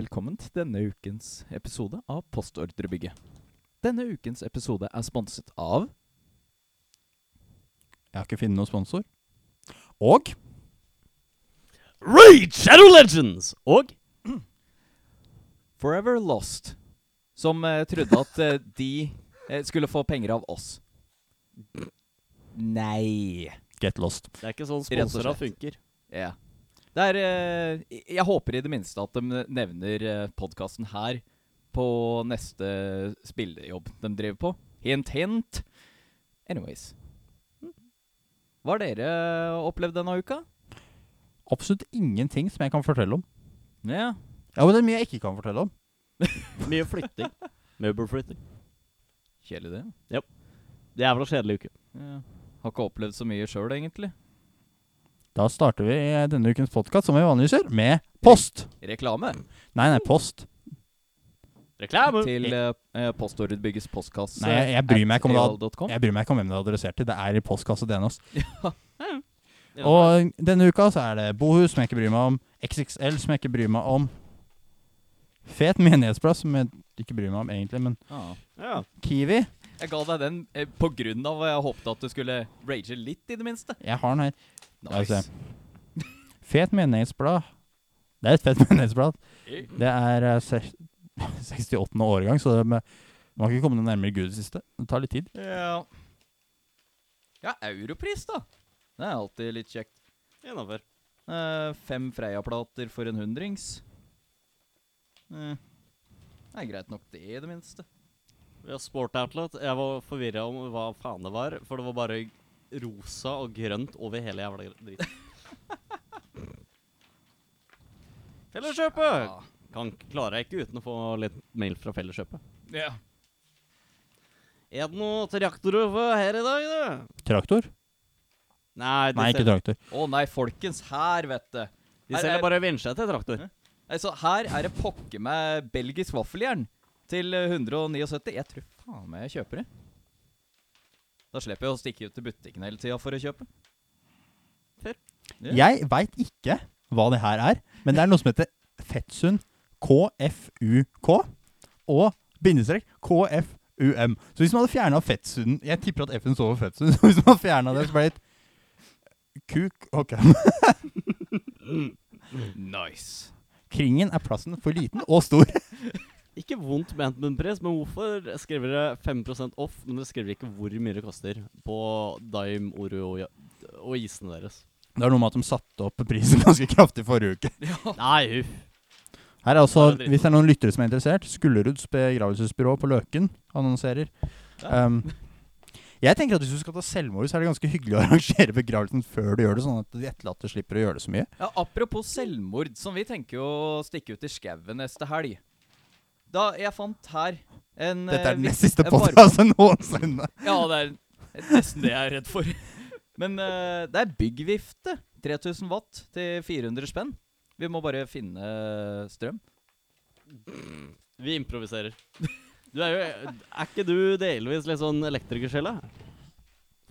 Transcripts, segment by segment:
velkommen til denne ukens episode av Postordrebygget. Denne ukens episode er sponset av Jeg har ikke funnet noen sponsor. Og Raid Shadow Legends! Og Forever Lost, som eh, trodde at eh, de eh, skulle få penger av oss. Nei. Get Lost. det er ikke sånn Rett og slett. funker. Ja. Det er eh, Jeg håper i det minste at de nevner uh, podkasten her på neste spillejobb de driver på. Hint, hint. Anyways. Hva har dere opplevd denne uka? Absolutt ingenting som jeg kan fortelle om. Ja. Ja, men det er mye jeg ikke kan fortelle om. Mye flytting. Møbelflytting. Kjedelig, det. Ja. Det er vel en kjedelig uke. Ja. Har ikke opplevd så mye sjøl, egentlig. Da starter vi denne ukens podkast som vi vanligvis gjør, med post. Reklame Nei, nei, post. Reklame! til uh, Postordbygges postkasse. Nei, jeg, jeg bryr meg ikke om Jeg bryr meg ikke om hvem det er adressert til. Det er i postkasse DNOs. Ja. Og denne uka så er det Bohus, som jeg ikke bryr meg om. XXL, som jeg ikke bryr meg om. Fet menighetsplass, som jeg ikke bryr meg om egentlig, men Ah. ja. Kiwi Jeg ga deg den eh, på grunn av at jeg håpte at du skulle rage litt, i det minste. Jeg har den her. Skal Altså, se. Fet menighetsblad. Det er et fett menighetsblad. Det er eh, se- 68. årgang, så det med, man har ikke kommet noe nærmere Gud i det siste. Det tar litt tid. Ja. ja, europris, da. Det er alltid litt kjekt. Innafor. Eh, fem Freia-plater for en hundrings. Eh, det er greit nok, det, i det minste. Har Sport Outlet. Jeg var forvirra om hva faen det var, for det var bare rosa og grønt over hele jævla driten. Felleskjøpet! Kan klarer jeg ikke uten å få litt mail fra Felleskjøpet. Ja. Er det noe traktorer for her i dag, du? Traktor? Nei, Nei, ikke traktor. Å nei, folkens, her, vet du. de selger er- bare vinsjer til traktor. Altså, her er det pokker meg belgisk vaffeljern til eh, 179. Jeg tror faen meg jeg kjøper det. Da slipper jeg å stikke ut til butikken hele tida for å kjøpe. Ja. Jeg veit ikke hva det her er, men det er noe som heter Fettsund KFUK og bindestrek KFUM. Så hvis man hadde fjerna Fettsunden Jeg tipper at F-en står for Fettsund, så hvis man hadde fjerna det, så ble det et kuk Ok. Nice. Kringen er plassen for liten og stor. Ikke vondt ment med en pris, men hvorfor skriver dere 5% off, men dere skriver ikke hvor mye det koster på Dime, Oreo og, og isene deres? Det er noe med at de satte opp prisen ganske kraftig forrige uke. Nei, uff. Her er også, det er. Hvis det er noen lyttere som er interessert, Skulleruds begravelsesbyrå på Løken annonserer. Ja. Um, jeg tenker at Hvis du skal ta selvmord, så er det ganske hyggelig å arrangere begravelsen før du gjør det, sånn at de etterlatte slipper å gjøre det så mye. Ja, Apropos selvmord, som vi tenker å stikke ut i skauen neste helg. Da jeg fant her en Dette er eh, den nest siste en podkasten noensinne. Ja, det er nesten det jeg er redd for. Men uh, det er byggvifte. 3000 watt til 400 spenn. Vi må bare finne strøm. Vi improviserer. Du er jo Er ikke du delvis litt sånn elektrikersjela?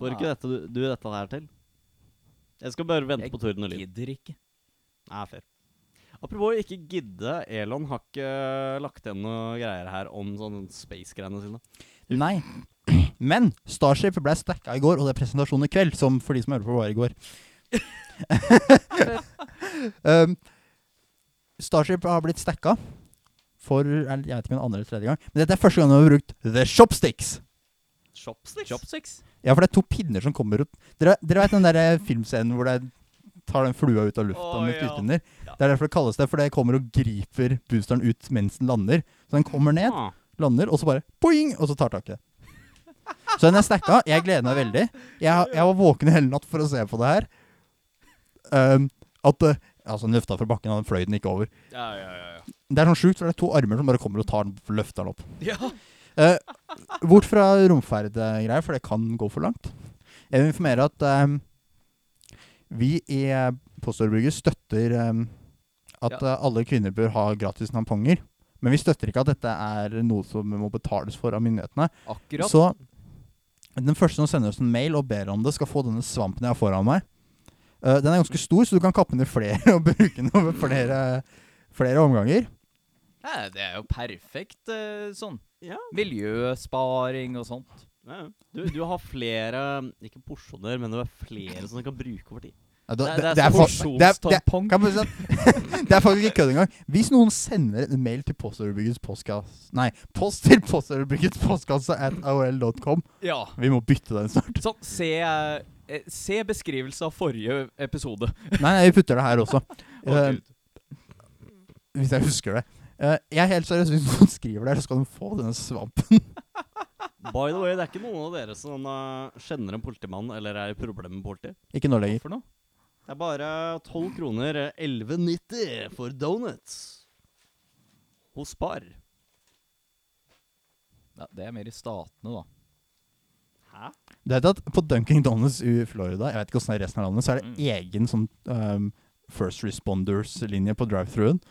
Får ikke dette, du, du dette her til? Jeg skal bare vente Jeg på torden og lyd. Jeg Gidder ikke. Nei, fair. Apropos ikke gidde. Elon har ikke lagt igjen noe greier her om sånne space-greiene sine. Nei. Men Starship ble stacka i går, og det er presentasjon i kveld, som for de som hører på, var i går. um, Starship har blitt stacka for Jeg vet ikke om det er andre eller tredje gang. Men dette er første gang de har brukt The Shopsticks. Chopsticks? Chopsticks? Ja, for det er to pinner som kommer ut. Dere, dere vet den der eh, filmscenen hvor det tar den flua ut av lufta oh, med ja. Ja. Det er derfor det kalles det, for det kommer og griper boosteren ut mens den lander. Så den kommer ned, Ah. lander, og så bare boing, og så tar taket. Så den er stacka. Jeg gleder meg veldig. Jeg, jeg var våken i hele natt for å se på det her. Um, at uh, Altså, den løfta fra bakken, og den fløy den ikke over. Ja, ja, ja. Det er sånn sjukt, for det er to armer som bare kommer og tar den, løfter den opp. Ja. Uh, bort fra romferdgreier, for det kan gå for langt. Jeg vil informere at ehm, vi i uh, Postordbygget støtter um, at Ja. eh, alle kvinner bør ha gratis namponger. Men vi støtter ikke at dette er noe som må betales for av myndighetene. Akkurat. Så den første som sender oss en mail og ber om det, skal få denne svampen jeg har foran meg. Uh, den er ganske stor, så du kan kappe den i flere og bruke den over flere, flere omganger. Ja, det er jo perfekt uh, sånn. Ja. Miljøsparing og sånt. Ja. Du, du har flere Ikke porsjoner, men du har flere som du kan bruke over tid. Ja, da- Det- det, det er det, det, det, porsjonstampong. det er faktisk ikke kødd engang. Hvis noen sender en mail til Postordrebyggets postkasse Nei, post til Postordrebyggets postkasse at aol.com Ja. Vi må bytte den snart. Sånn, se, eh, se beskrivelse av forrige episode. Nei, nei, vi putter det her også. Eh, hvis jeg husker det. Uh, jeg er helt seriøs. Hvis noen skriver der, så skal de få denne svampen. By the way, det er ikke noen av dere som uh, kjenner en politimann eller er i problemer med politi. Ikke nå lenger. for noe? Det er bare 12 kroner, eh, 11,90 for donuts. Hos Spar. Ja, det er mer i statene, da. Hæ? Du vet at på Dunkin' Donuts i Florida, jeg vet ikke hvordan det er resten av landet, så er det Mm. egen sånn um, First Responders-linje på drive-thruen.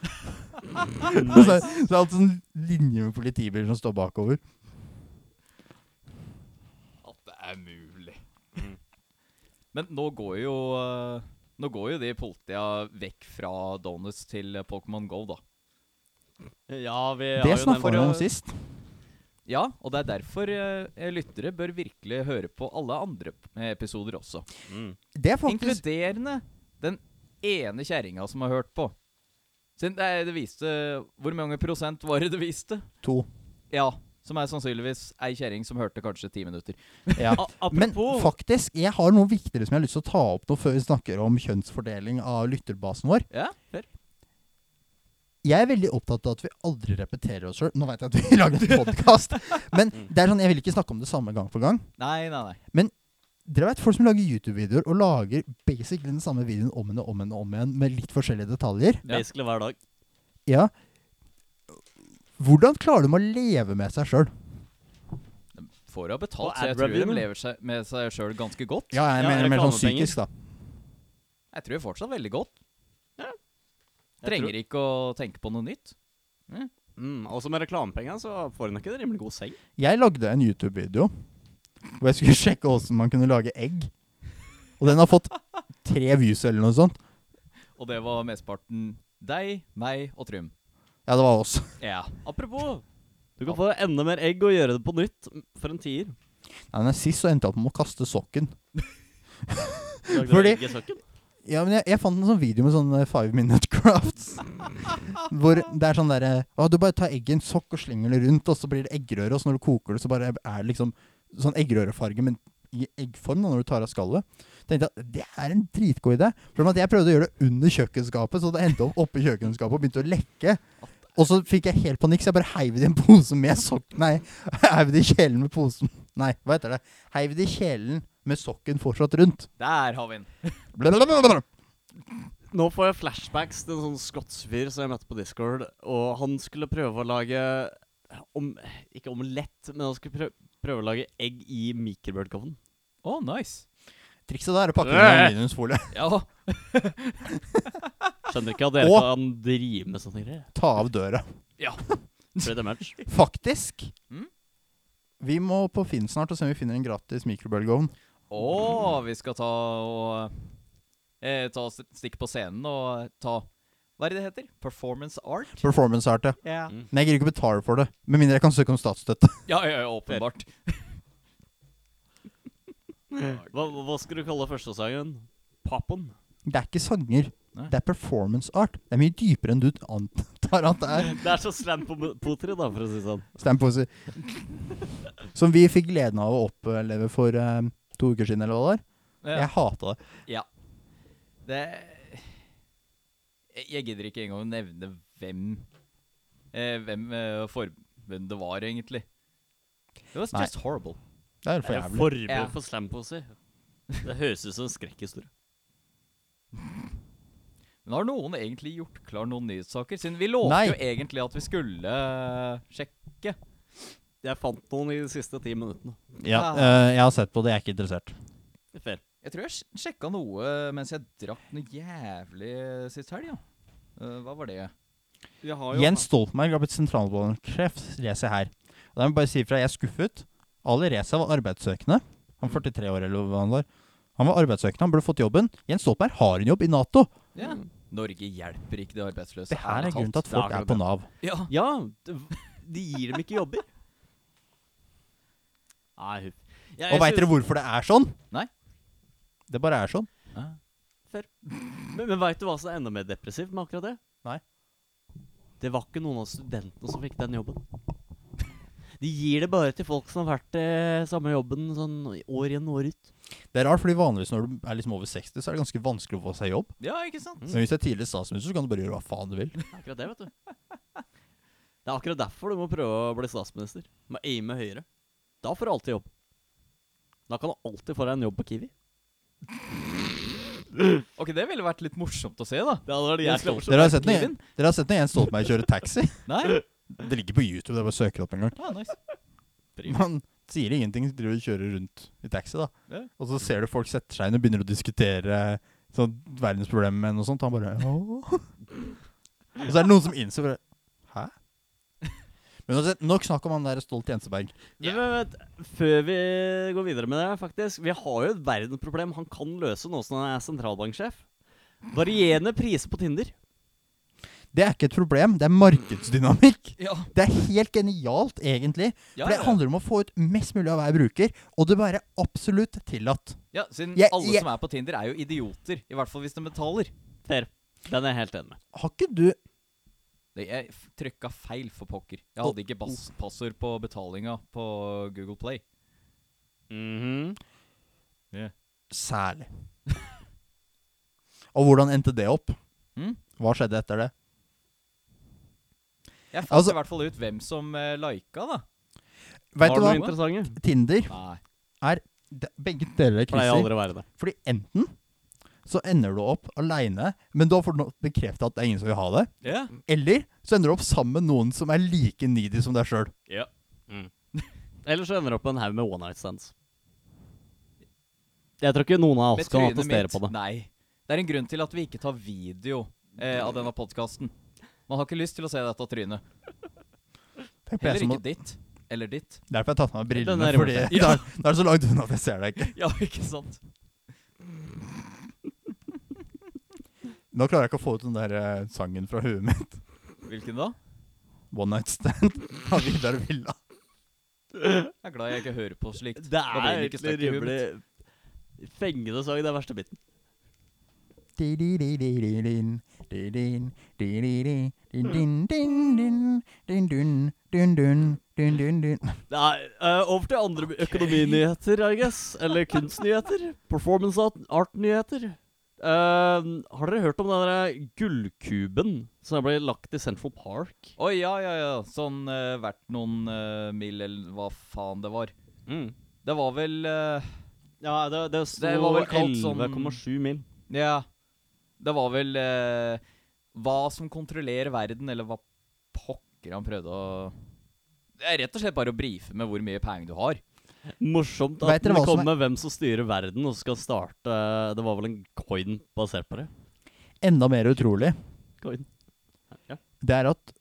så, det er- så det er alltid sånn linje med politibiler som står bakover. Det er mulig. Mm. Men nå går jo eh, Nå går jo de politia vekk fra donuts til Pokémon Go, da. Ja, vi Det har jo snakka vi om sist. Ja, og det er derfor eh, lyttere bør virkelig høre på alle andre episoder også. Mm. Det er faktisk Inkluderende den ene kjerringa som har hørt på. Siden det, det viste Hvor mange prosent var det det viste? to. Ja. Som er sannsynligvis ei kjerring som hørte kanskje ti minutter. Ja. Men faktisk, jeg har noe viktigere som jeg har lyst til å ta opp nå før vi snakker om kjønnsfordeling av lytterbasen vår. Ja, fair. Jeg er veldig opptatt av at vi aldri repeterer oss sjøl. Nå vet jeg at vi lager en podkast, men det er sånn, jeg vil ikke snakke om det samme gang for gang. Nei, nei, nei. Men Dere vet folk som lager YouTube-videoer og lager basically den samme videoen om igjen og om igjen og om igjen med litt forskjellige detaljer. Ja. basically hver dag. Ja. Hvordan klarer de å leve med seg sjøl? Får ha betalt, så jeg tror de lever seg, med seg sjøl ganske godt. Ja, jeg Ja, mener mer sånn psykisk, da. Jeg tror fortsatt veldig godt. Jeg Trenger ikke å tenke på noe nytt. Mm. Mm, også med reklamepenger så får hun ikke en rimelig god seng. Jeg lagde en YouTube-video hvor jeg skulle sjekke åssen man kunne lage egg. Og den har fått tre views eller noe sånt. Og det var mesteparten deg, meg og Trym. Ja, det var oss. Ja. Apropos, du kan få enda mer egg og gjøre det på nytt for en tier. Nei, men Sist så endte jeg opp med å kaste sokken. Fordi- i? Ja, men jeg, jeg fant en sånn video med sånne five minute crafts. hvor det er sånn derre Å, du bare tar egget i en sokk og slenger det rundt, og så blir det eggerøre, og så når du koker det, så bare er det liksom sånn eggerørefarge, men i eggform da, når du tar av skallet. tenkte jeg at det er en dritgod idé. For jeg prøvde å gjøre det under kjøkkenskapet, så det endte opp oppi kjøkkenskapet og begynte å lekke. Og så fikk jeg helt panikk, så jeg bare heiv det i en pose med sokk... Nei, heiv det i kjelen med posen Nei, hva heter det? Heiv det i kjelen med sokken fortsatt rundt. Der har vi den. Nå får jeg flashbacks til en sånn skotsfyr som jeg møtte på Discord. Og han skulle prøve å lage om, Ikke omelett, men han skulle prøve, prøve å lage egg i mikrobølgeovnen. Å, nice. Trikset der er å pakke inn aluminiumsfolie. Ja. Skjønner ikke at dere Og- kan drive med sånne greier. Ta av døra. ja. Faktisk. Mm? Vi må på Finn snart og se om vi finner en gratis mikrobølgeovn. Å, vi skal ta og eh, Ta stikke på scenen og ta Hva er det det heter? Performance art? Performance art, ja. Ja. Mm. Men jeg gidder ikke å betale for det. Med mindre jeg kan søke om statsstøtte. Ja, ja, ja, åpenbart. Hva, hva skal du kalle første sangen? Pappen? Det er ikke sanger. Nei. Det er performance art. Det er mye dypere enn du antar at det er. Det er så slam på potri, da, for å si det sånn. Slam på å. Som vi fikk gleden av å oppleve for eh, to uker siden, eller hva det var. Ja. Jeg hata det. Ja. Det Jeg- gidder ikke engang å nevne hvem eh, Hvem eh, forbundet var, egentlig. It was Nei. just horrible. Det er for Det jævlig. forbud Ja. for slamposer. Det høres ut som en skrekkhistorie. Men har noen egentlig gjort klar noen nyhetssaker? Siden vi lovte Nei. jo egentlig at vi skulle eh, sjekke. Jeg fant noen i de siste ti minuttene. Ja, eh, jeg har sett på det. Jeg er ikke interessert. Det er fair. Jeg tror jeg sj- sjekka noe mens jeg drakk noe jævlig sist helg. Ja. Eh, hva var det? Vi har jo Jens Stoltenberg har blitt sentralbanksjef, leser jeg her. Og da må jeg bare si ifra, jeg er skuffet. Ali Reza var arbeidssøkende. Han var 43 år, eller hva han var. Han var arbeidssøkende, han burde fått jobben. Jens Stoltenberg har en jobb i Nato. Ja. Mm. Norge hjelper ikke de arbeidsløse. Det her er grunnen til at folk er er på Nav. Ja. Ja, de gir dem ikke jobber. Nei, huff. Ja, Og veit dere hvorfor det er sånn? Nei. Det bare er sånn. Ah. Men, men veit du hva som er enda mer depressivt med akkurat det? Nei. Det var ikke noen av studentene som fikk den jobben. De gir det bare til folk som har vært i samme jobben sånn år inn år ut. Det er rart, fordi vanligvis når du er liksom over 60, så er det ganske vanskelig å få seg jobb. ja, ikke sant? Men hvis du er tidligere statsminister, så kan du bare gjøre hva faen du vil. Akkurat det, vet du. Det er akkurat derfor du må prøve å bli statsminister. Du må aime høyere. Da får du alltid jobb. Da kan du alltid få deg en jobb på Kiwi. Ok, det ville vært litt morsomt å se, da. Det hadde vært jævlig morsomt. Dere har sett når Jens Stoltenberg kjører taxi? Nei? Det ligger på YouTube, det er bare å søke det opp en gang. Ah, nice. Man sier ingenting, driver og kjører rundt i taxi, da. Ja. Og så ser du folk setter seg inn og begynner å diskutere sånn verdensproblemer med noe sånt. Han bare Åh. Og så er det noen som innser bare Hæ? Men nok snakk om han der Stolt Jenseberg. Men, vent, før vi går videre med det, faktisk Vi har jo et verdensproblem han kan løse nå som han er sentralbanksjef. Varierende priser på Tinder. Det er ikke et problem, det er markedsdynamikk. Ja. Det er helt genialt, egentlig. Ja, For det ja. handler om å få ut mest mulig av hver bruker, og det være absolutt tillatt. ja, siden Jeg- alle jeg- som er på Tinder, er jo idioter. I hvert fall hvis de betaler. Per, Den er jeg helt enig med. Har ikke du Det, jeg trykka feil for pokker. Jeg hadde ikke bas passord på betalinga på Google Play. Mhm. Særlig. og hvordan endte det opp? Mm? Hva skjedde etter det? Jeg fant Altså- i hvert fall ut hvem som uh, lika, da. Vet Har du hva? noe interessante? Tinder Nei. det, Begge deler er kriser. aldri å være det. Fordi enten så ender du opp aleine, men da får du bekrefta at det er ingen som vil ha det. Yeah. Eller så ender du opp sammen med noen som er like needy som deg sjøl. ja. Eller så ender du opp med en haug med one night stands. Jeg tror ikke noen av oss kan attestere på det. Nei. Det er en grunn til at vi ikke tar video eh, av denne podkasten. Man har ikke lyst til å se dette trynet. Heller ikke ditt. Eller ditt. Derfor har jeg tatt av meg brillene, er fordi ja. da, er- da er det så langt unna at jeg ser deg ikke. Ja, ikke sant? Nå klarer jeg ikke å få ut den der eh, sangen fra huet mitt. Hvilken da? One Night Stand av Vidar Villa. Jeg er glad jeg ikke hører på slikt. Det Da er blir det ikke egentlig støkk i huet mitt. rimelig fengende sang, det er verste biten. Di-di-di-di-di-din, Nei, eh, over til andre økonominyheter, I guess. Eller kunstnyheter. Performance art- art-nyheter. Uh, har dere hørt om den der gullkuben som ble lagt i Central Park? Å ja, ja, ja. Sånn uh, verdt noen uh, mill, eller hva faen det var. Mm. Det var vel uh, Ja, det, det, Det var vel kalt sånn- 11,7 mil. Ja. Det var vel eh, hva som kontrollerer verden, eller hva pokker han prøvde å Det er rett og slett bare å brife med hvor mye penger du har. Morsomt at det kommer med hvem som styrer verden, og skal starte Det var vel en coin basert på det? Enda mer utrolig, Coin. Ja. det er at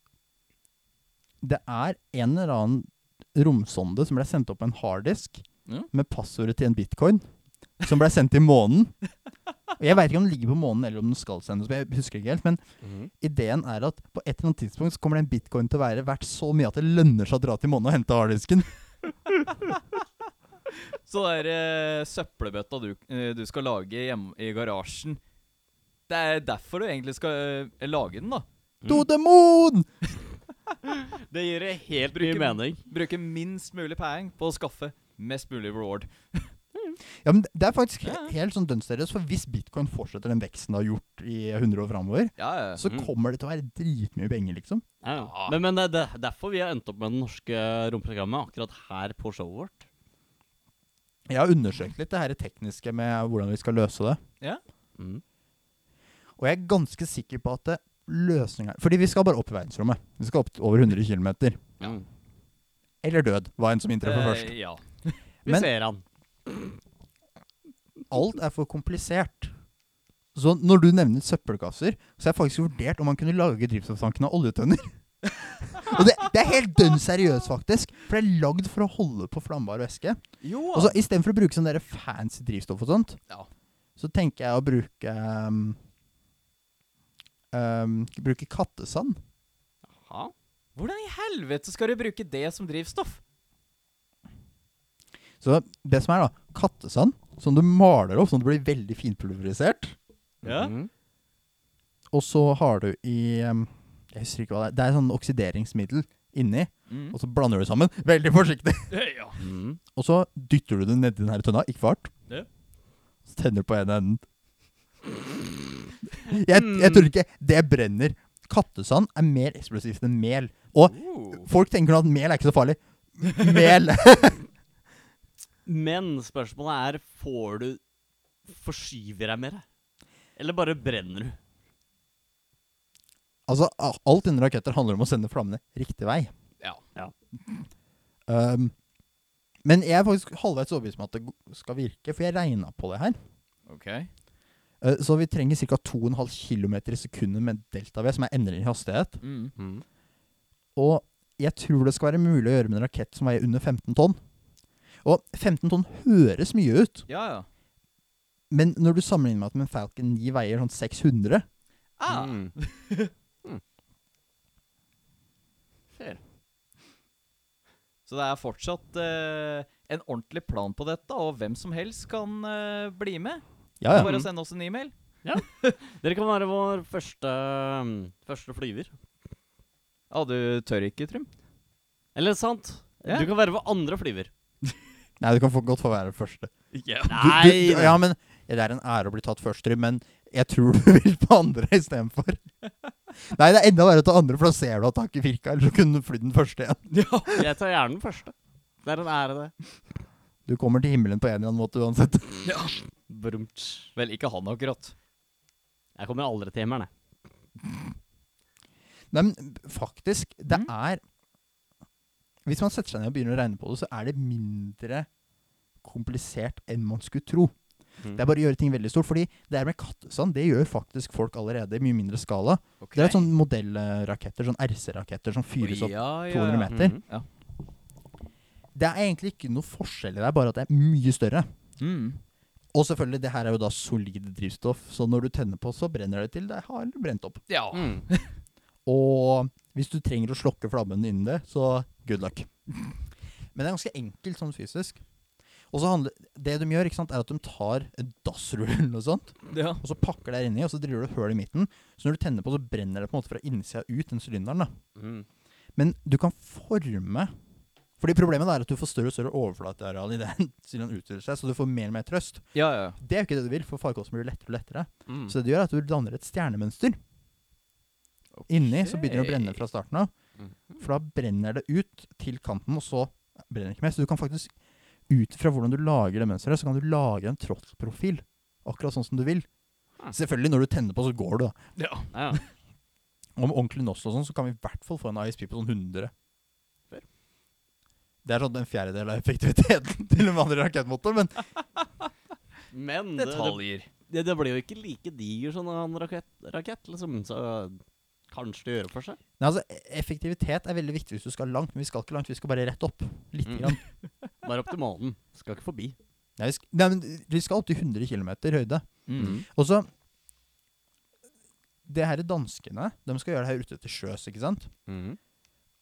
det er en eller annen romsonde som ble sendt opp en harddisk Ja. med passordet til en bitcoin, som ble sendt til månen. Og Jeg veit ikke om den ligger på månen eller om den skal sendes, jeg husker ikke helt. Men ideen er at på et eller annet tidspunkt så kommer den bitcoin til å være verdt så mye at det lønner seg å dra til månen og hente harddisken. Så det er eh, søppelbøtta du, eh, du skal lage hjemme i garasjen Det er derfor du egentlig skal eh, lage den, da. To the moon! Det gir helt mye mening. Bruke minst mulig penger på å skaffe mest mulig reward. Ja, men Det er faktisk Ja. he- helt sånn dønn seriøst, for hvis bitcoin fortsetter den veksten det har gjort i 100 år framover, Ja, ja. så Mm. kommer det til å være dritmye penger, liksom. Ja, ja. Men, men det er derfor vi har endt opp med det norske romprogrammet akkurat her på showet vårt. Jeg har undersøkt litt det her tekniske med hvordan vi skal løse det. ja. Mm. Og jeg er ganske sikker på at det løsninga Fordi vi skal bare opp i verdensrommet. Vi skal opp til over 100 km. Ja. Eller død, hva enn som inntreffer Eh, først. ja. Vi Men- ser han. Alt er for komplisert. Så når du nevner søppelkasser, så har jeg faktisk vurdert om man kunne lage drivstofftanken av oljetønner. Og det, det er helt dønn seriøst, faktisk. For det er lagd for å holde på flammbar væske. Jo Og så Istedenfor å bruke sånn der fancy drivstoff og sånt, Ja. så tenker jeg å bruke um, um, bruke kattesand. Jaha. Hvordan i helvete skal du bruke det som drivstoff? Så det som er, da, kattesand som du maler opp sånn at det blir veldig finpulverisert. Ja. Mm. Og så har du i Jeg husker ikke hva det er. Det er sånn oksideringsmiddel inni, Mm. og så blander du det sammen. Veldig forsiktig. Ja. mm. Og så dytter du det nedi den her tønna. Ikke for hardt. Ja. Så tenner du på ene enden. Jeg, jeg tror ikke det brenner. Kattesand er mer eksplosivt enn mel. Og Oh. folk tenker nå at mel er ikke så farlig. Mel Men spørsmålet er Får du Forskyver deg mer? Eller bare brenner du? Altså, alt innen raketter handler om å sende flammene riktig vei. Ja. Um, men jeg er faktisk halvveis overbevist om at det skal virke, for jeg regna på det her. Ok. Uh, så vi trenger ca. 2,5 km i sekundet med delta-V, som er endring i hastighet. Mm. Mm. Og jeg tror det skal være mulig å gjøre med en rakett som veier under 15 tonn. Og 15 tonn høres mye ut, Ja, ja. men når du sammenligner med at en Falcon 9 veier sånn 600 Ah. Mm. Mm. Så det er fortsatt eh, en ordentlig plan på dette, og hvem som helst kan eh, bli med. Ja, ja. Bare å sende oss en e-mail. Dere kan være vår første, um, første flyver. Ja, du tør ikke, Trym? Eller sant? Ja. Du kan være vår andre flyver. Nei, du kan få, godt få være den første. Yeah. Du, du, du, ja, men Det er en ære å bli tatt først, Trym, men jeg tror du vil på andre istedenfor. Nei, det er enda verre å ta andre, for da ser du at det har ikke virka. Eller så kunne du flydd den første igjen. ja. Jeg tar gjerne den første. Det er en ære, det. Du kommer til himmelen på en eller annen måte uansett. ja. Brumt. Vel, ikke han akkurat. Jeg kommer aldri til himmelen, jeg. Nei, men faktisk, det Mm. er Hvis man setter seg ned og begynner å regne på det, så er det mindre komplisert enn man skulle tro. Mm. Det er bare å gjøre ting veldig stort. Fordi det her med kattesand, det gjør faktisk folk allerede i mye mindre skala. Okay. Det er sånn modellraketter, sånn RC-raketter som fyres opp. ja, ja, 200 meter. Mm. Ja. Det er egentlig ikke noe forskjell i det, bare at det er mye større. Mm. Og selvfølgelig, det her er jo da solid drivstoff, så når du tenner på, så brenner det til det har brent opp. ja. Mm. Og hvis du trenger å slokke flammen innen det, så good luck. Men det er ganske enkelt sånn fysisk. Og så handler, Det de gjør, ikke sant, er at de tar en dassrull eller noe sånt, ja. og så pakker det inni, og så driver du høl i midten. Så når du tenner på, så brenner det på en måte fra innsida ut, den sylinderen. da. Mm. Men du kan forme Fordi problemet er at du får større og større overflateareal i den siden den utvider seg, så du får mer og mer trøst. Ja, ja. Det er jo ikke det du vil, for farkosten blir lettere og lettere. Mm. Så det du gjør er at du danner et stjernemønster. Inni så begynner det å brenne fra starten av. Mhm. For da brenner det ut til kanten, og så brenner det ikke mer. Så du kan faktisk, ut fra hvordan du lager det mønsteret, så kan du lage en trollprofil. Akkurat sånn som du vil. Ah. Selvfølgelig, når du tenner på, så går du, da. ja. Med ordentlig NOS og sånn, så kan vi i hvert fall få en ISP på sånn 100. Det er sånn en fjerdedel av effektiviteten til en vanlig rakettmotor, men Men det, det, Detaljer. det, det blir jo ikke like diger som en rakett, rakett, liksom. Så kanskje gjøre for seg. Nei, altså, effektivitet er veldig viktig hvis du skal langt, men vi skal ikke langt, vi skal bare rett opp. Litt Mm. grann. Bare opp til månen. Skal ikke forbi. Nei, vi skal, nei, men vi skal opp til 100 km høyde. Mm. Og så Det her er danskene. De skal gjøre det her ute til sjøs, ikke sant? Mm.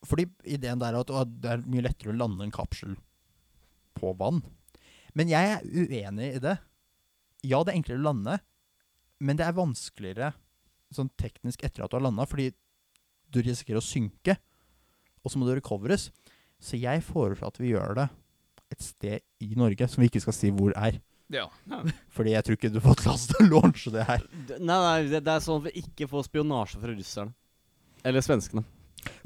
Fordi ideen der er at å, det er mye lettere å lande en kapsel på vann. Men jeg er uenig i det. Ja, det er enklere å lande, men det er vanskeligere sånn teknisk etter at du har landa, fordi du risikerer å synke, og så må du recoveres. Så jeg foreslår at vi gjør det et sted i Norge som vi ikke skal si hvor er. Ja. Fordi jeg tror ikke du får plass til å launche det her. Nei, nei, det, det er sånn at vi ikke får spionasje fra russerne. Eller svenskene.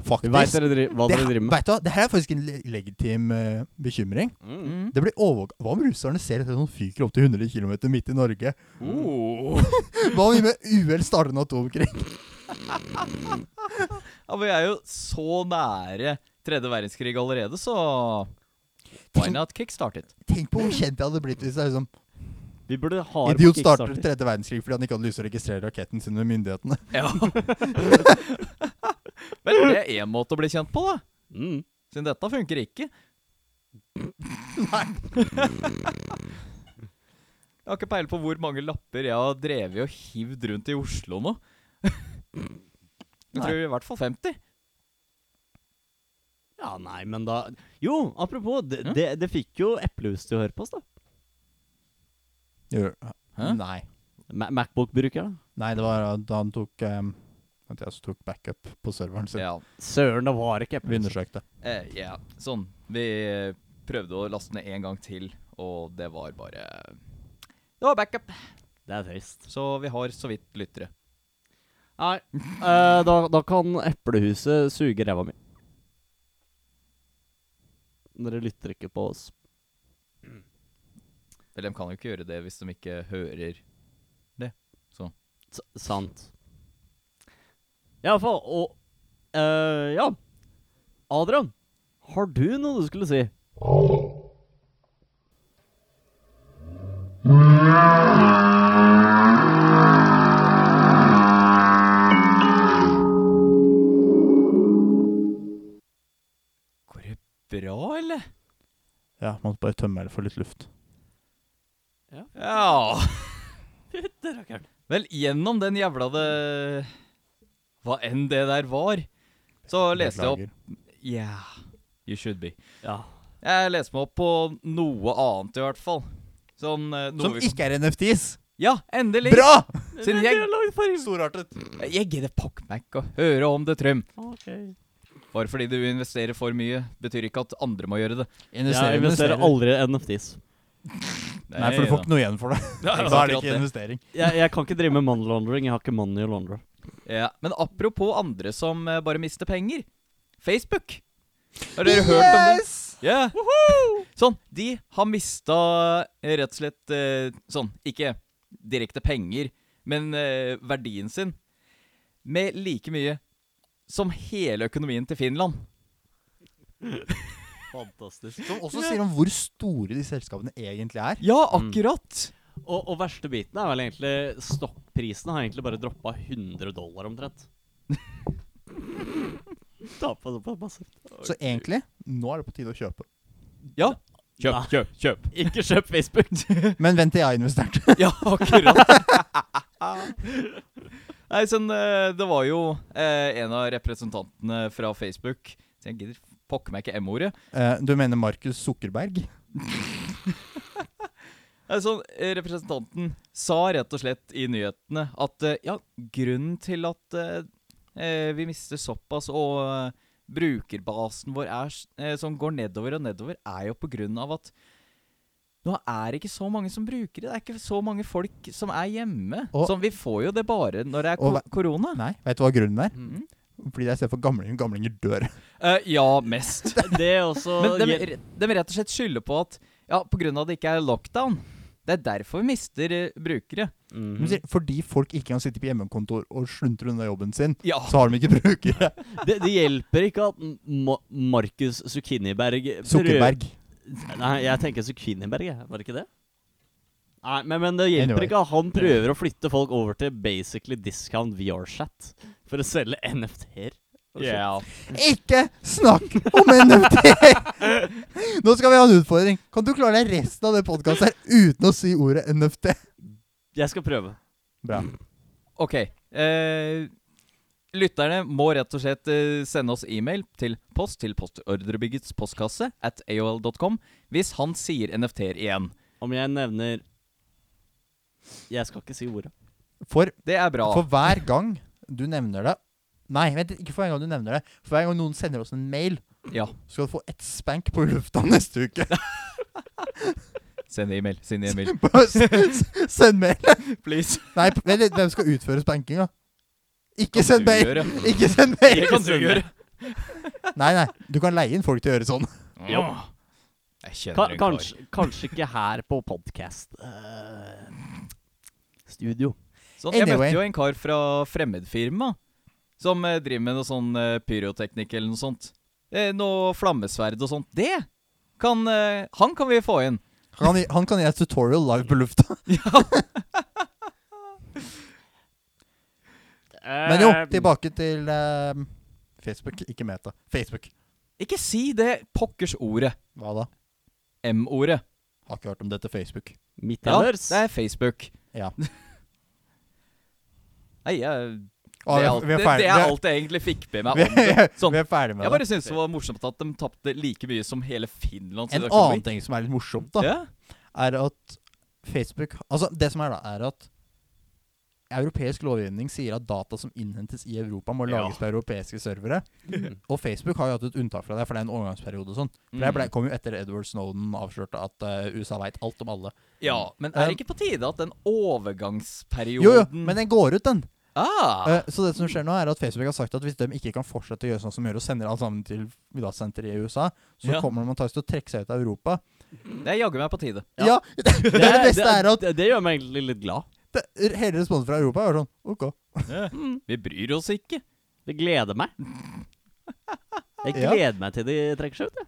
Faktisk. veit dere hva det, dere driver med. vet du det her er faktisk en legitim uh, bekymring. Mm. Det blir overvåk... Hva om russerne ser etter noen fyker opp til 100 km midt i Norge? Oh. Hva om vi med uhell starter en atomkrig? Ja, vi er jo så nære tredje verdenskrig allerede, så Why not kickstart it? tenk på hvor kjent jeg hadde blitt hvis det er Vi burde ha det på Idiot starter tredje verdenskrig fordi han ikke hadde lyst til å registrere raketten sin med myndighetene. Ja. Vel, det er én måte å bli kjent på, da. Mm. Siden dette funker ikke. Nei. Jeg har ikke peiling på hvor mange lapper jeg har drevet og hivd rundt i Oslo nå. Jeg tror i hvert fall 50. Ja, nei, men da Jo, apropos, det, mm? det, det fikk jo Eplehus til å høre på oss, da. Gjør- Hæ? Nei. Ma Macbook-bruker, da. Nei, det var da han tok um, At jeg tok backup på serveren sin. Ja. Søren, det var ikke Vi undersøkte. Eh, ja, sånn. Vi prøvde å laste ned en gang til, og det var bare Det var backup. Det er trist. Så vi har så vidt lyttere. Nei, eh, da, da kan Eplehuset suge ræva mi. Dere lytter ikke på oss. Eller de kan jo ikke gjøre det hvis de ikke hører det S sant. Iallfall, og uh, Ja. Adrian, har du noe du skulle si? Går det bra, eller? Ja, måtte bare tømme eller få litt luft. Ja Fytterakkeren. Vel, gjennom den jævla det Hva enn det der var, så leste jeg opp Yeah, you should be. Ja. Jeg leste meg opp på noe annet, i hvert fall. Sånn eh, noe Som ikke er NFTs! Ja, endelig! Bra! Siden jeg-. Storartet. Jeg gidder pokker meg ikke å høre om det, Trym. Ok. Bare fordi du investerer for mye, betyr ikke at andre må gjøre det. Jeg investerer aldri i NFTs. Nei, for du får ikke noe igjen for det. Da er det ikke investering. Jeg, jeg kan ikke drive med money laundering. Jeg har ikke money å laundre. Ja, Men apropos andre som eh, bare mister penger. Facebook. Har dere hørt om det? Ja. Sånn, de har mista eh, rett og slett eh, sånn, ikke direkte penger, men verdien sin med like mye som hele økonomien til Finland. Fantastisk. Som også sier om hvor store de selskapene egentlig er. Ja, akkurat! Og, og verste biten er vel egentlig Stokkprisene har egentlig bare droppa 100 dollar omtrent. Tappa såpass massivt. Så egentlig, nå er det på tide å kjøpe. Ja. Kjøp, Nei. kjøp, kjøp. Ikke kjøp Facebook! Men vent til jeg har investert. Ja, akkurat. Nei, sånn, eh, det var jo eh, en av representantene fra Facebook Så jeg gidder pokker meg ikke M-ordet. Eh, du mener Markus Sukkerberg? Nei, sånn, eh, representanten sa rett og slett i nyhetene at eh, ja, grunnen til at eh, eh, vi mister såpass og eh, brukerbasen vår er, som går nedover og nedover, er jo på grunn av at nå er det ikke så mange som bruker det. Det er ikke så mange folk som er hjemme. Og- sånn, vi får jo det bare når det er ko korona. Nei, vet du hva grunnen er? Mhm. Fordi jeg stedet for gamlinger, gamlinger dør. Uh, ja, mest. Det er også Men de, de rett og slett skylder på at ja, av at det ikke er lockdown. Det er derfor vi mister eh, brukere. Mm -hmm. Fordi folk ikke kan sitte på hjemmekontor og sluntre unna jobben sin, Ja. så har de ikke brukere. det, det hjelper ikke at Ma Markus Zucchiniberg Sukkerberg. Nei, jeg tenker Zucchiniberg, jeg. Var det ikke det? Nei, men, men det hjelper Anyway. ikke at han prøver å flytte folk over til basically discount VR-chat for å selge NFT-er. Yeah. Ja. Ikke snakk om NFT! Nå skal vi ha en utfordring. Kan du klare deg resten av det podkastet uten å si ordet NFT? Jeg skal prøve. Bra. Ok. Eh, lytterne må rett og slett eh, sende oss e-mail til post til postordrebyggets postkasse at aol.com hvis han sier NFT-er igjen. Om jeg nevner Jeg skal ikke si ordet. For, Det er bra. for hver gang du nevner det Nei, vent, ikke for hver gang du nevner det. For hver gang noen sender oss en mail, Ja. så skal du få ett spank på lufta neste uke. Send e-mail. Send e-mail. Send mail. Please. Nei, vent hvem skal utføre spankinga? Ikke send mail! gjøre. Ikke send mail! Det kan du gjøre. Nei, nei, du kan leie inn folk til å gjøre sånn. Ja. Jeg kjenner Ka kanskje, kanskje ikke her på podcast. studio. Sånn, jeg Anyway. møtte jo en kar fra fremmedfirma som eh, driver med noe sånn eh, pyroteknikk eller noe sånt. Eh, noe flammesverd og sånt. Det kan eh, Han kan vi få inn. Han, han kan gi et tutorial live på lufta. Men jo, tilbake til eh, Facebook, ikke Meta. Facebook. Ikke si det pokkers ordet. Hva da? M-ordet. Har ikke hørt om dette Facebook. Ja, det er Facebook. Ja. Nei, jeg det, er alt, det, det er alt jeg egentlig fikk med meg om det. Sånn, jeg bare syns det var morsomt at de tapte like mye som hele Finland. En annen ting som er litt morsomt, da, er at Facebook Altså, det som er da, er at europeisk lovgivning sier at data som innhentes i Europa, må Ja. lages på europeiske servere. Og Facebook har jo hatt et unntak fra det, for det er en overgangsperiode og sånn. For det ble, Mm. kom jo etter Edward Snowden avslørte at uh, USA veit alt om alle. ja, men er det Um, ikke på tide at den overgangsperioden Jo, jo, men den går ut, den. ah, Uh, så det som skjer nå, er at Facebook har sagt at hvis de ikke kan fortsette å gjøre sånn som de gjør, og sender alt sammen til datasenteret i USA, så Ja. kommer de antakeligvis til å trekke seg ut av Europa. Det er jaggu meg på tide. Ja, Ja. det, det, beste er at det, det gjør meg egentlig litt glad. Det, hele responsen fra Europa er sånn OK. Ja, Vi bryr oss ikke. Det gleder meg. Jeg Ja. gleder meg til de trekker seg ut, jeg.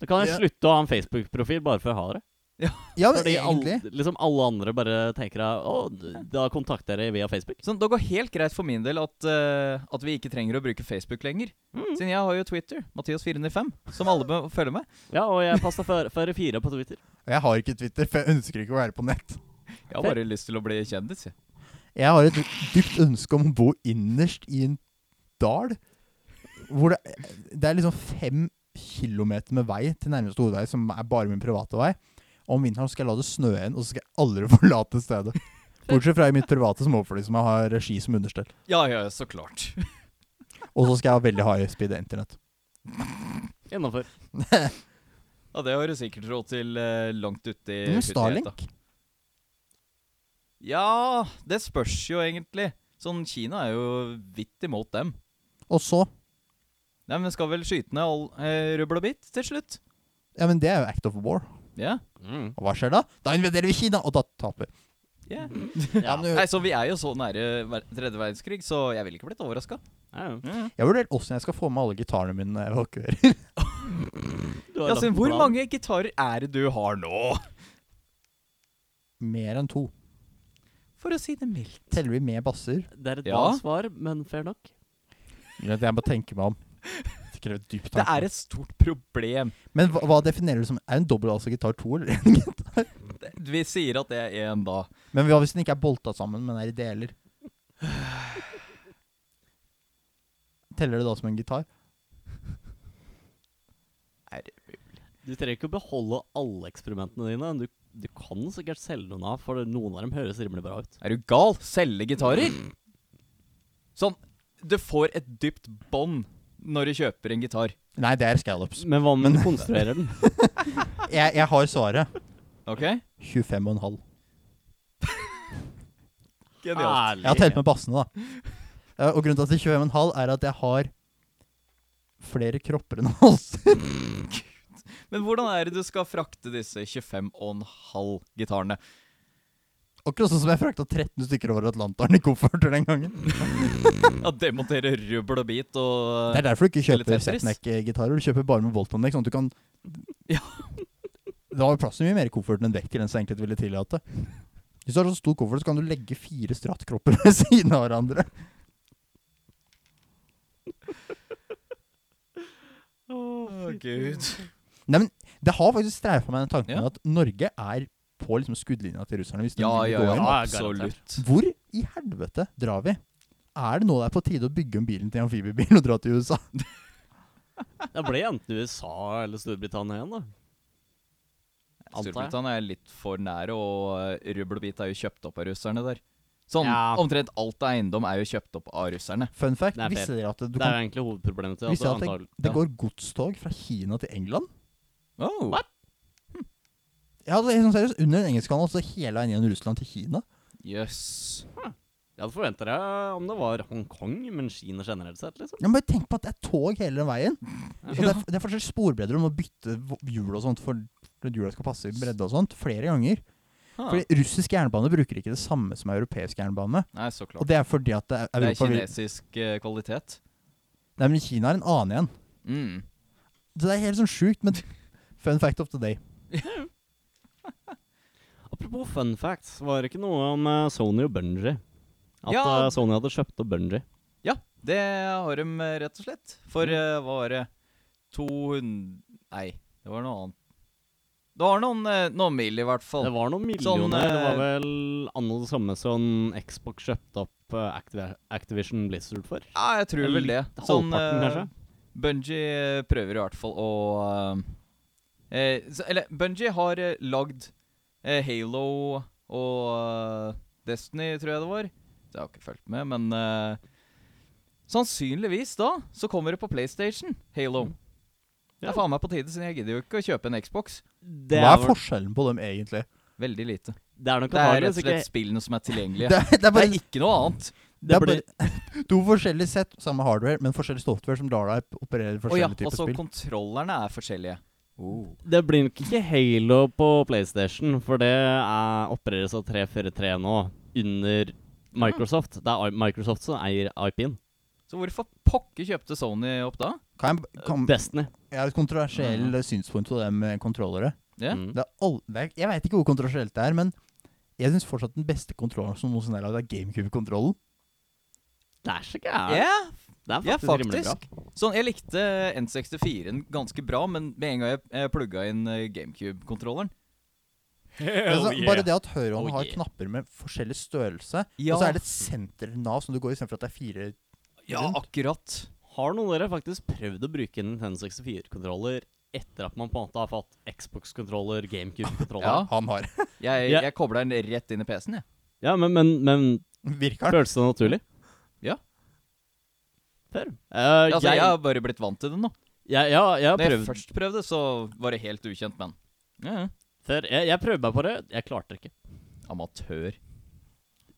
Da kan jeg Ja. slutte å ha en Facebook-profil bare for å ha det. Ja, men Fordi egentlig All, liksom alle andre bare tenker at å, da kontakter jeg via Facebook. Sånn, Det går helt greit for min del at, uh, at vi ikke trenger å bruke Facebook lenger. Mm. Siden jeg har jo Twitter, Mathias495, som alle følger følge med. Ja, og jeg passa for, for fire på Twitter. Jeg har ikke Twitter, for jeg ønsker ikke å være på nett. Jeg har bare lyst til å bli kjendis. jeg. Jeg har et dypt ønske om å bo innerst i en dal. Hvor det, det er liksom fem kilometer med vei til nærmeste hovedvei, som er bare min private vei. Og om vinteren skal jeg la det snø igjen, og så skal jeg aldri forlate stedet. Bortsett fra i mitt private småfly, som jeg har regi som understell. Ja, ja, så klart. Og så skal jeg ha veldig high speed internett. Gjennomfør. Ja, Det har du sikkert råd til eh, langt uti Starlink. hutigheta. Ja, det spørs jo egentlig. Sånn, Kina er jo vidt imot dem. Og så Nei, men skal vel skyte ned all eh, rubbel og bit til slutt? Ja, men det er jo act of war. Ja. Mm. Og hva skjer da? Da invaderer vi Kina, og da taper vi. ja. Ja. Nei, så Vi er jo så nære tredje verdenskrig, så jeg ville ikke blitt overraska. Mm. Jeg vurderer åssen jeg skal få med alle gitarene mine når jeg evakuerer. Ja, hvor mange gitarer er det du har nå? Mer enn to. For å si det mildt. Teller vi med basser? Det er et Ja. bra svar, men fair nok. Greit, Jeg må tenke meg om. Det krever dyp Det tanke. er et stort problem. Men hva, hva definerer du som Er en dobbel altså gitar to, eller en gitar? Vi sier at det er én da. Men hva hvis den ikke er bolta sammen, men er i deler? Teller det da som en gitar? Er, Du trenger ikke å beholde alle eksperimentene dine. Du, du kan sikkert selge noen av, for noen av dem høres rimelig bra ut. er du gal? Selge gitarer? Sånn, du får et dypt bånd når du kjøper en gitar. Nei, det er scallops. Men hva om du konstruerer den? Jeg, jeg har svaret. Ok? 25,5. Genialt. Jeg har telt med bassene, da. Eh, Og grunnen til at det er 25,5 er at jeg har flere kropper enn halser. Men hvordan er det du skal frakte disse 25,5 gitarene? Akkurat sånn som jeg frakta 13 stykker over Atlanteren i kofferter den gangen. Ja, Demontere rubbel og bit og Det er derfor du ikke kjøper Tetris. setneck-gitarer. Du kjøper bare med Voltanekk, sånn at du kan Ja. Det var jo plass til mye mer i kofferten enn vekt til den som egentlig ville tillate. Hvis du har så stor koffert, så kan du legge fire strattkropper ved siden av hverandre. Å, gud. Nei, men Det har faktisk streifa meg den tanken Ja. at Norge er på liksom skuddlinja til russerne. hvis de Ja, ja, går ja, inn. Ja, absolutt. Hvor i helvete drar vi? Er det nå det er på tide å bygge om bilen til en amfibiebil og dra til USA? Det ble enten USA eller Storbritannia igjen, da. Storbritannia er litt for nære, og eh, rubbel og bit er jo kjøpt opp av russerne der. Sånn, Ja. Omtrent alt av eiendom er jo kjøpt opp av russerne. Fun fact, visste dere at du Det er jo egentlig hovedproblemet til at, det, at det, det går godstog fra Kina til England? Oh. What? Ja, det er sånn seriøst. Under den engelske kanalen, så hele veien gjennom Russland til Kina. Jøss. Jeg hadde forventa det om det var Hongkong, men Kina generelt sett, liksom. Ja, men bare tenk på at det er tog hele den veien. Og det, er, det er forskjellige sporbredder om å bytte hjul og sånt for at hjula skal passe i bredde og sånt, flere ganger. Ah. Fordi russisk jernbane bruker ikke det samme som europeisk jernbane. Nei, så klart. Og det er fordi at det er Det er kinesisk uh, kvalitet. Nei, men Kina er en annen igjen. Mm. Det er helt sånn sjukt, men fun fact of the day. Apropos fun facts, var det ikke noe om eh, Sony og Bungie? At Ja. eh, Sony hadde kjøpt opp Bungie. Ja, det har de eh, rett og slett. For Mm. eh, hva var det 200 Nei, det var noe annet. Det var noen, eh, noen mil, i hvert fall. Det var noen Sånn, millioner. det var vel anno det samme som Xbox kjøpte opp eh, Activ Activision Blizzard for. Ja, jeg tror vel det. Litt Sånn halvparten, kanskje? Bungie prøver i hvert fall å eh, eh, så, Eller Bungie har eh, lagd eh, Halo og eh, Destiny, tror jeg det var. Det har jeg ikke fulgt med, men eh, Sannsynligvis da så kommer det på PlayStation, Halo. Det Ja. er faen meg på tide, siden jeg gidder jo ikke å kjøpe en Xbox. Det Hva er forskjellen på dem egentlig? Veldig lite. Det er nok Det er rett og slett ikke spillene som er tilgjengelige. Det, er- det er Det er ikke noe annet. det Det er bare to forskjellige sett, samme hardware, men forskjellig software som lar deg operere Å ja, forskjellige typer spill. kontrollerne er forskjellige. Det blir nok ikke Halo på PlayStation, for det er, opereres av 343 nå, under Microsoft. Det er Microsoft som eier IP-en. Så hvorfor pokker kjøpte Sony opp da? Kan jeg, kan, Destiny. jeg har et kontroversiell synspunkt på det med kontrollere. Yeah. Mm. Det er all, det er, jeg veit ikke hvor kontroversielt det er, men jeg syns fortsatt den beste kontrolleren som noensinne er lagd, er GameCube-kontrollen. Det er så gærent. Ja, Det er ja, faktisk, rimelig bra. Sånn, jeg likte N64-en ganske bra, men med en gang jeg, jeg plugga inn eh, GameCube-kontrolleren Altså, Bare det at høyrehånden Oh, har yeah. knapper med forskjellig størrelse, Ja. og så er det et senter-nav som du går istedenfor at det er fire Ja, rundt. akkurat. Har noen av dere faktisk prøvd å bruke en N64-kontroller etter at man på en måte har fått Xbox-kontroller, GameCube-kontroller? Ja. Han har. Jeg, Ja. jeg kobla den rett inn i PC-en, jeg. ja men, men, men Virker den? føles det naturlig? Ja. Fair. Uh, Altså, jeg, jeg har bare blitt vant til det nå. jeg, ja, jeg har Da jeg først prøvde, så var det helt ukjent, men ja, ja. Fair. Jeg, jeg prøvde meg på det. Jeg klarte det ikke. Amatør.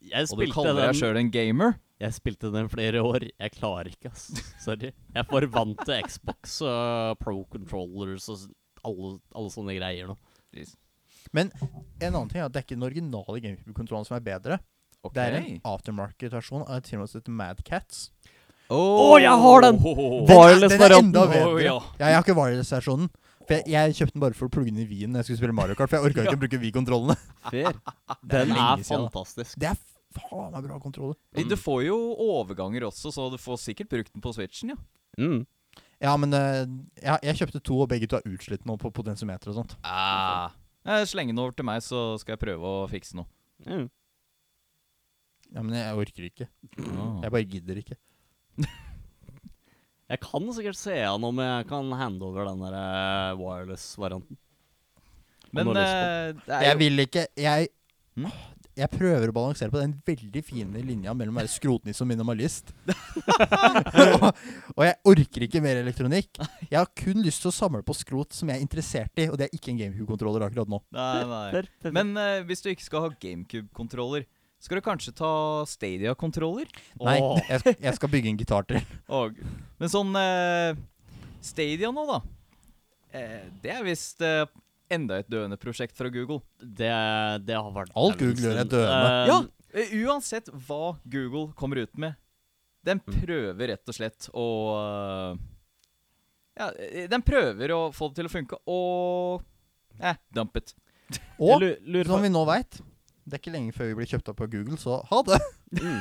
Jeg Og du kaller kaller deg den, sjøl en gamer? jeg spilte den flere år. Jeg klarer ikke, ass. Sorry. Jeg får vant til Xbox og Pro Controllers og alle, alle sånne greier nå. Men en annen ting er at det er ikke den originale GameCube-kontrollen som er bedre. Okay. Det er en aftermarket-versjon av et firma som heter Mad Cats. Å, jeg har den! Den er- Wireless den er varianten. enda bedre. Oh, ja. Ja, jeg har ikke wireless-versjonen. For jeg, jeg kjøpte den bare for å plugge den i Wien når jeg skulle spille Mario Kart. For jeg orka ikke å bruke Wii-kontrollene. den, er Den er fantastisk. Det er faen meg bra kontroller. Mm. Du får jo overganger også, så du får sikkert brukt den på Switchen, ja. Mm. Ja, men uh, jeg, jeg kjøpte to, og begge to er utslitt nå på potensiometer og sånt. Ah. Eh, Sleng den over til meg, så skal jeg prøve å fikse noe. Mm. Ja, Men jeg orker ikke. Jeg bare gidder ikke. Jeg kan sikkert se an om jeg kan hande over den der eh, wireless-varianten. Men eh, det er Jeg vil ikke Jeg Hm? Jeg prøver å balansere på den veldig fine linja mellom å være skrotnisse og minimalist. og, og jeg orker ikke mer elektronikk. Jeg har kun lyst til å samle på skrot som jeg er interessert i, og det er ikke en GameCube-kontroller akkurat nå. Nei, nei. Men uh, hvis du ikke skal ha GameCube-kontroller, skal du kanskje ta Stadia-kontroller? Nei, jeg, jeg skal bygge en gitar til. Og, men sånn eh, Stadia nå, da. Eh, det er visst eh, enda et døende prosjekt fra Google. det, det har vært Alt Google gjør er døende. Eh, Ja, eh, uansett hva Google kommer ut med, den Mm. prøver rett og slett å eh, Ja, den prøver å få det til å funke, og eh, dump it. Og lurer som vi nå veit, det er ikke lenge før vi blir kjøpt opp av Google, så ha det! mm.